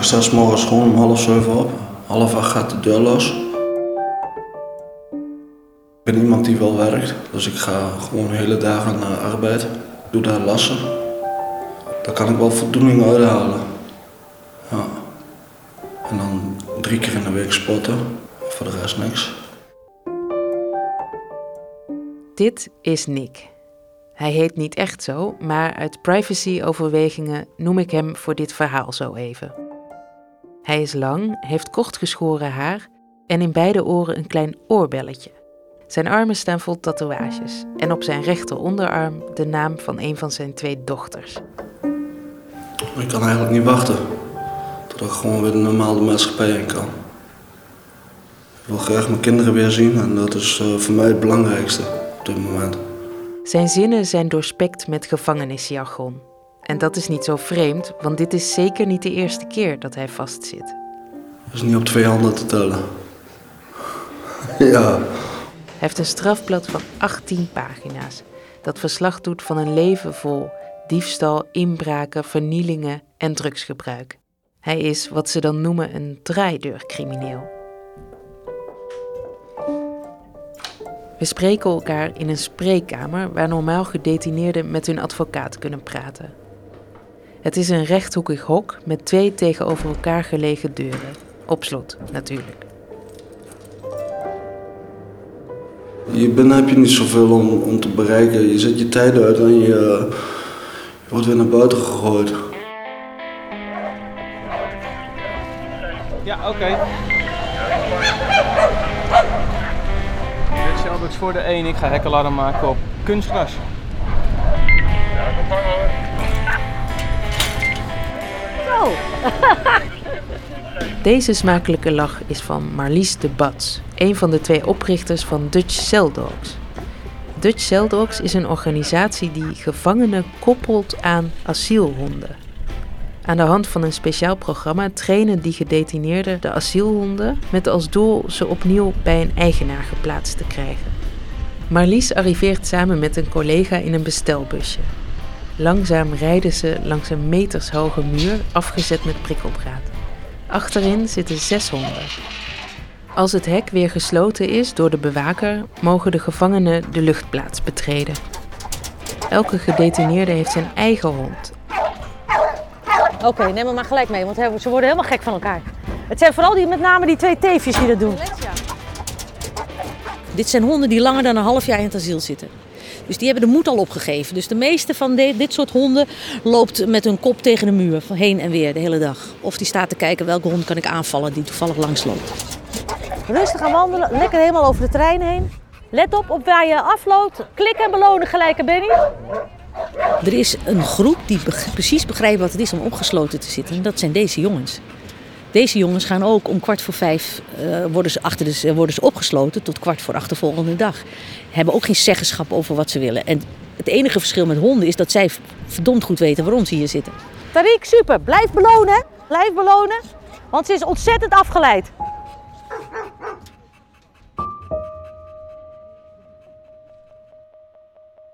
ik sta s morgens gewoon om half zeven op. Half acht gaat de deur los. Ik ben iemand die wel werkt, dus ik ga gewoon hele dagen naar arbeid. Doe daar lassen. Daar kan ik wel voldoening uithalen. Ja. En dan drie keer in de week sporten. Voor de rest niks. Dit is Nick. Hij heet niet echt zo, maar uit privacy-overwegingen noem ik hem voor dit verhaal zo even. Hij is lang, heeft kort geschoren haar en in beide oren een klein oorbelletje. Zijn armen staan vol tatoeages en op zijn rechteronderarm de naam van een van zijn twee dochters. Ik kan eigenlijk niet wachten tot ik gewoon weer de normale maatschappij in kan. Ik wil graag mijn kinderen weer zien en dat is eh, voor mij het belangrijkste op dit moment. Zijn zinnen zijn doorspekt met gevangenisjargon. En dat is niet zo vreemd, want dit is zeker niet de eerste keer dat hij vastzit. Dat is niet op twee handen te tellen. ja. Hij heeft een strafblad van 18 pagina's dat verslag doet van een leven vol diefstal, inbraken, vernielingen en drugsgebruik. Hij is wat ze dan noemen een draaideurcrimineel. We spreken elkaar in een spreekkamer waar normaal gedetineerden met hun advocaat kunnen praten. Het is een rechthoekig hok met twee tegenover elkaar gelegen deuren. Op slot, natuurlijk. Hier binnen heb je niet zoveel om, om te bereiken. Je zet je tijd uit en je, je wordt weer naar buiten gegooid. Ja, oké. Dit is voor de 1. Ik ga hekkelarm maken op kunstgras. Deze smakelijke lach is van Marlies de Bats, een van de twee oprichters van Dutch Cell Dogs. Dutch Cell Dogs is een organisatie die gevangenen koppelt aan asielhonden. Aan de hand van een speciaal programma trainen die gedetineerden de asielhonden met als doel ze opnieuw bij een eigenaar geplaatst te krijgen. Marlies arriveert samen met een collega in een bestelbusje. Langzaam rijden ze langs een metershoge muur afgezet met prikkeldraad. Achterin zitten zes honden. Als het hek weer gesloten is door de bewaker, mogen de gevangenen de luchtplaats betreden. Elke gedetineerde heeft zijn eigen hond. Oké, neem hem maar gelijk mee, want ze worden helemaal gek van elkaar. Het zijn vooral die, met name die twee teefjes die dat doen. Dit zijn honden die langer dan een half jaar in het asiel zitten. Dus die hebben de moed al opgegeven. Dus de meeste van dit soort honden loopt met hun kop tegen de muur, van heen en weer de hele dag. Of die staat te kijken welke hond kan ik aanvallen die toevallig langs loopt. Rustig gaan wandelen, lekker helemaal over de trein heen. Let op op waar je afloopt. Klik en belonen gelijke Benny. Er is een groep die precies begrijpt wat het is om opgesloten te zitten. En dat zijn deze jongens. Deze jongens gaan ook om kwart voor vijf uh, worden, ze achter de, worden ze opgesloten tot kwart voor acht de volgende dag. Hebben ook geen zeggenschap over wat ze willen. En het enige verschil met honden is dat zij verdomd goed weten waarom ze hier zitten. Tariq, super. Blijf belonen. Blijf belonen. Want ze is ontzettend afgeleid.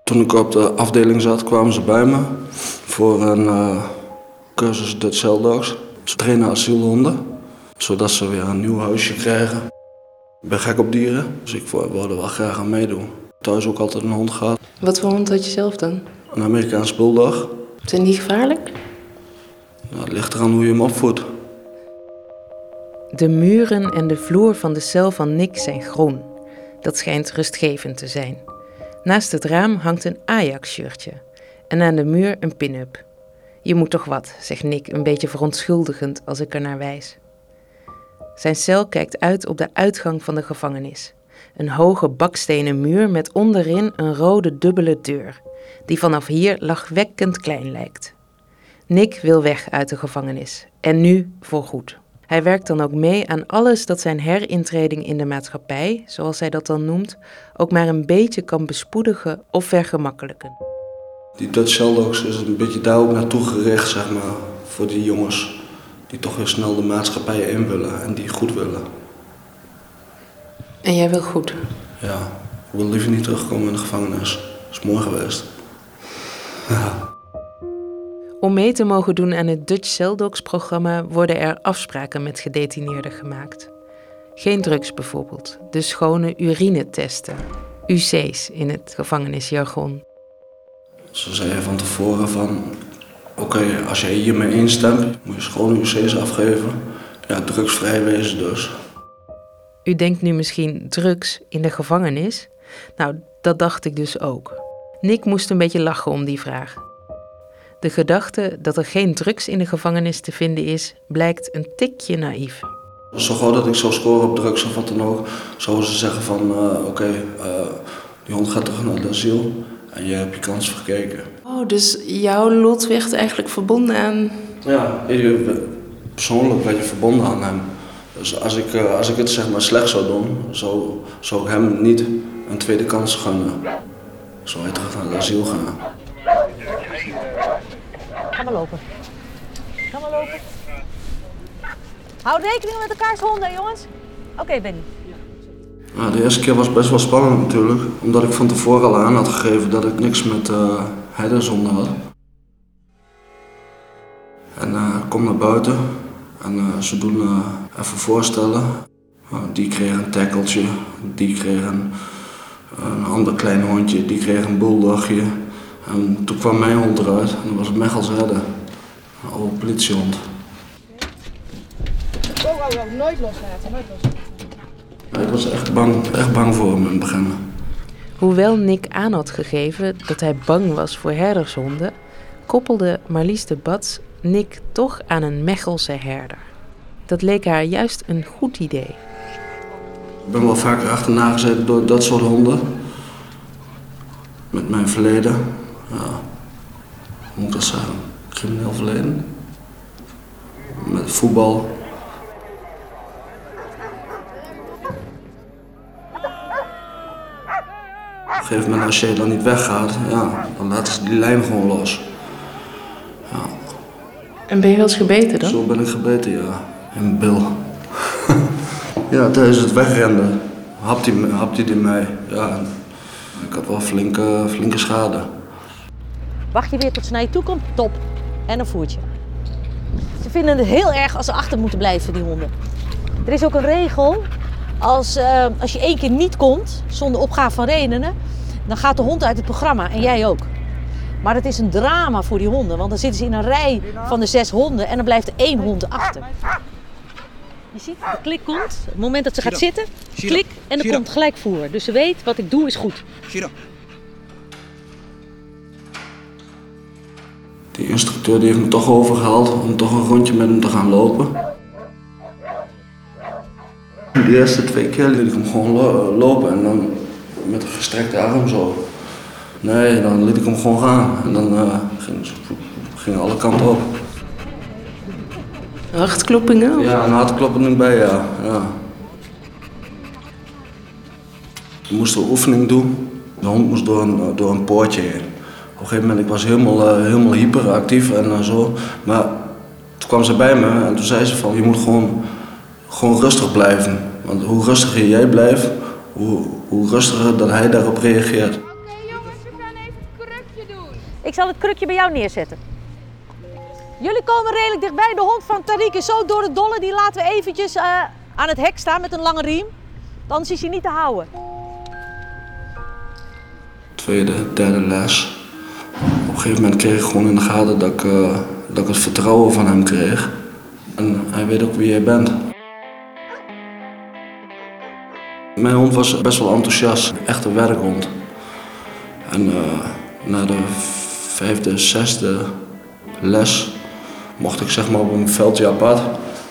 Toen ik op de afdeling zat, kwamen ze bij me voor een uh, cursus Dutch Cell Dogs. Ze trainen asielhonden, zodat ze weer een nieuw huisje krijgen. Ik ben gek op dieren, dus ik wilde er wel graag aan meedoen. Thuis ook altijd een hond gehad. Wat voor hond had je zelf dan? Een Amerikaans bulldog. Zijn die gevaarlijk? Nou, het ligt eraan hoe je hem opvoedt. De muren en de vloer van de cel van Nick zijn groen. Dat schijnt rustgevend te zijn. Naast het raam hangt een Ajax-shirtje en aan de muur een pin-up. Je moet toch wat, zegt Nick een beetje verontschuldigend als ik er naar wijs. Zijn cel kijkt uit op de uitgang van de gevangenis. Een hoge bakstenen muur met onderin een rode dubbele deur, die vanaf hier lachwekkend klein lijkt. Nick wil weg uit de gevangenis, en nu voorgoed. Hij werkt dan ook mee aan alles dat zijn herintreding in de maatschappij, zoals hij dat dan noemt, ook maar een beetje kan bespoedigen of vergemakkelijken. Die Dutch Cell Dogs is een beetje daar ook naartoe gericht, zeg maar, voor die jongens die toch weer snel de maatschappij in willen en die goed willen. En jij wil goed? Ja, ik wil liever niet terugkomen in de gevangenis. Dat is mooi geweest. Ja. Om mee te mogen doen aan het Dutch Cell Dogs programma worden er afspraken met gedetineerden gemaakt. Geen drugs bijvoorbeeld, de schone urinetesten, UC's in het gevangenisjargon. Ze zeiden van tevoren van, oké, als jij hiermee instemt, moet je schone UC's afgeven. Ja, drugsvrij wezen dus. U denkt nu misschien drugs in de gevangenis? Nou, dat dacht ik dus ook. Nick moest een beetje lachen om die vraag. De gedachte dat er geen drugs in de gevangenis te vinden is, blijkt een tikje naïef. Zo gauw dat ik zou scoren op drugs of wat dan ook, zouden ze zeggen van, eh, oké, eh, die hond gaat terug naar het asiel en je hebt je kans verkeken. Oh, dus jouw lot werd eigenlijk verbonden aan... Ja, je- persoonlijk werd je verbonden aan hem. Dus als ik, eh, als ik het zeg maar slecht zou doen, zou, zou ik hem niet een tweede kans gunnen. Zou hij terug naar het asiel gaan. Ga maar lopen. Ga maar lopen. Hou rekening met elkaars honden, jongens. Oké, Benny. Ja, de eerste keer was best wel spannend natuurlijk, omdat ik van tevoren al aan had gegeven dat ik niks met uh, herdershonden had. En eh, ik kom naar buiten en eh, ze doen eh, even voorstellen. Die kreeg een tackeltje, die kreeg een, een ander klein hondje, die kreeg een bulldogje. En toen kwam mijn hond eruit en dat was Mechels herder, een oude politiehond. Oh, oh, nooit loslaten, nooit loslaten. Ik was echt bang, echt bang voor hem in het begin. Hoewel Nick aan had gegeven dat hij bang was voor herdershonden, koppelde Marlies de Bats Nick toch aan een Mechelse herder. Dat leek haar juist een goed idee. Ik ben wel vaker achterna gezeten door dat soort honden. Met mijn verleden. Ja. Hoe moet ik dat zeggen? Crimineel verleden. Met voetbal. Een gegeven moment als je dan niet weggaat, ja, dan laten ze die lijn gewoon los. Ja. En ben je wel eens gebeten dan? Zo ben ik gebeten, ja. In mijn bil. ja, tijdens het wegrennen hapt hij, hapt hij die mij. Ja, ik had wel flinke, flinke schade. Wacht je weer tot ze naar je toe komt? Top. En een voertje. Ze vinden het heel erg als ze achter moeten blijven, die honden. Er is ook een regel. Als, eh, als je één keer niet komt, zonder opgave van redenen, dan gaat de hond uit het programma en jij ook. Maar het is een drama voor die honden, want dan zitten ze in een rij van de zes honden en dan blijft er één hond achter. Je ziet, de klik komt. Op het moment dat ze gaat zitten, klik en er komt gelijk voer. Dus ze weet, wat ik doe is goed. Die instructeur die heeft me toch overgehaald om toch een rondje met hem te gaan lopen. De eerste twee keer liet ik hem gewoon lo- lopen en dan met een gestrekte arm zo. Nee, dan liet ik hem gewoon gaan en dan uh, ging, ging alle kanten op. Hartkloppingen? Ja, een hartkloppen er bij, ja. ja. We moesten een oefening doen. De hond moest door een, door een poortje heen. Op een gegeven moment, ik was helemaal, uh, helemaal hyperactief en uh, zo. Maar toen kwam ze bij me en toen zei ze van, je moet gewoon, gewoon rustig blijven. Want hoe rustiger jij blijft, hoe, hoe rustiger dat hij daarop reageert. Oké jongens, we gaan even het krukje doen. Ik zal het krukje bij jou neerzetten. Jullie komen redelijk dichtbij. De hond van Tariq is zo door de dolle. Die laten we eventjes uh, aan het hek staan met een lange riem. Anders is hij niet te houden. Tweede, derde les. Op een gegeven moment kreeg ik gewoon in de gaten dat ik, uh, dat ik het vertrouwen van hem kreeg. En hij weet ook wie jij bent. Mijn hond was best wel enthousiast, echt een werkhond. En uh, na de vijfde, zesde les mocht ik zeg maar op een veldje apart.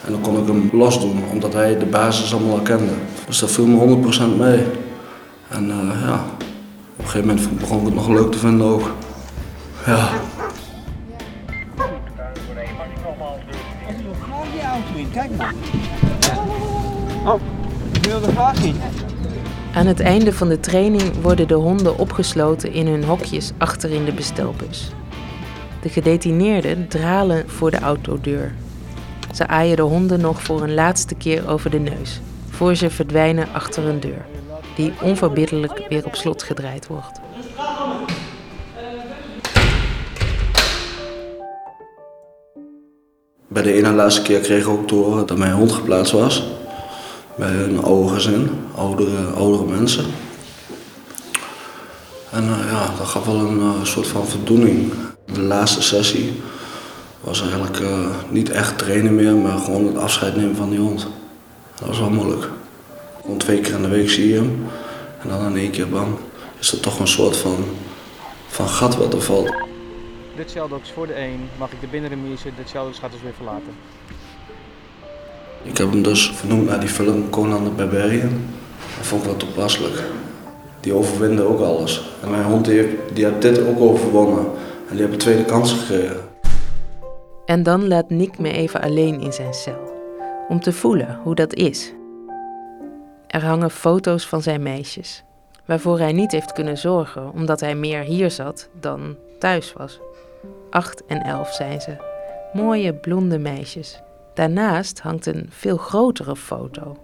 En dan kon ik hem los doen, omdat hij de basis allemaal al kende. Dus dat viel me 100% mee. En uh, ja, op een gegeven moment begon ik het nog leuk te vinden ook. Ja. Graag die auto in, kijk maar. Oh, ik wilde graag in. Aan het einde van de training worden de honden opgesloten in hun hokjes achter in de bestelbus. De gedetineerden dralen voor de autodeur. Ze aaien de honden nog voor een laatste keer over de neus, voor ze verdwijnen achter een deur, die onverbiddelijk weer op slot gedraaid wordt. Bij de ene laatste keer kreeg ik ook te horen dat mijn hond geplaatst was. Bij een oude gezin, oudere, oudere mensen. En eh, ja, dat gaf wel een eh, soort van voldoening. De laatste sessie was eigenlijk eh, niet echt trainen meer, maar gewoon het afscheid nemen van die hond. Dat was wel moeilijk. Gewoon twee keer in de week zie je hem. En dan in één keer bam, is er toch een soort van, van gat wat er valt. Dutch Shelldogs voor de 1. Mag ik de binnenremise. Dutch Shelldogs gaat dus weer verlaten. Ik heb hem dus vernoemd naar die film Conan de Barbarian. Dat vond ik wel toepasselijk. Die overwinde ook alles. En mijn hond die heeft, die heeft dit ook overwonnen. En die heeft een tweede kans gekregen. En dan laat Nick me even alleen in zijn cel. Om te voelen hoe dat is. Er hangen foto's van zijn meisjes. Waarvoor hij niet heeft kunnen zorgen, omdat hij meer hier zat dan thuis was. Acht en elf zijn ze. Mooie blonde meisjes. Daarnaast hangt een veel grotere foto.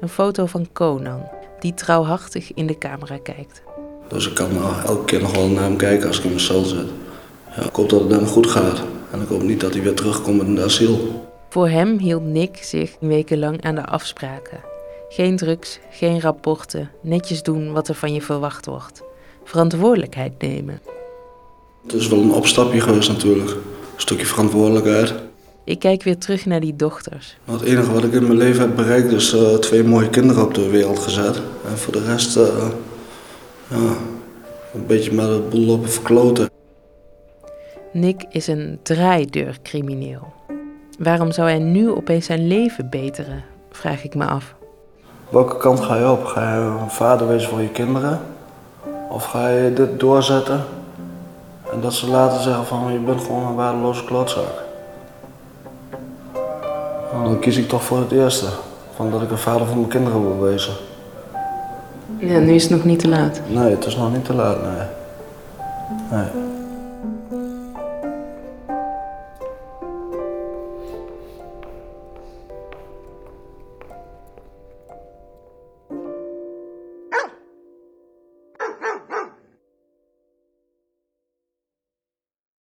Een foto van Conan, die trouwhartig in de camera kijkt. Dus ik kan nou elke keer nog wel naar hem kijken als ik in mijn cel zit. Ja, ik hoop dat het hem goed gaat. En ik hoop niet dat hij weer terugkomt in het asiel. Voor hem hield Nick zich wekenlang aan de afspraken. Geen drugs, geen rapporten, netjes doen wat er van je verwacht wordt. Verantwoordelijkheid nemen. Het is wel een opstapje geweest natuurlijk. Een stukje verantwoordelijkheid. Ik kijk weer terug naar die dochters. Maar het enige wat ik in mijn leven heb bereikt is eh, twee mooie kinderen op de wereld gezet. En voor de rest, eh, ja, een beetje met de boel lopen verkloten. Nick is een draaideurcrimineel. Waarom zou hij nu opeens zijn leven beteren? Vraag ik me af. Welke kant ga je op? Ga je een vader wezen voor je kinderen? Of ga je dit doorzetten? En dat ze later zeggen van je bent gewoon een waardeloze klootzak. Nou, dan kies ik toch voor het eerste. Van dat ik een vader voor mijn kinderen wil wezen. Ja, nu is het nog niet te laat. Nee, het is nog niet te laat, nee. Nee.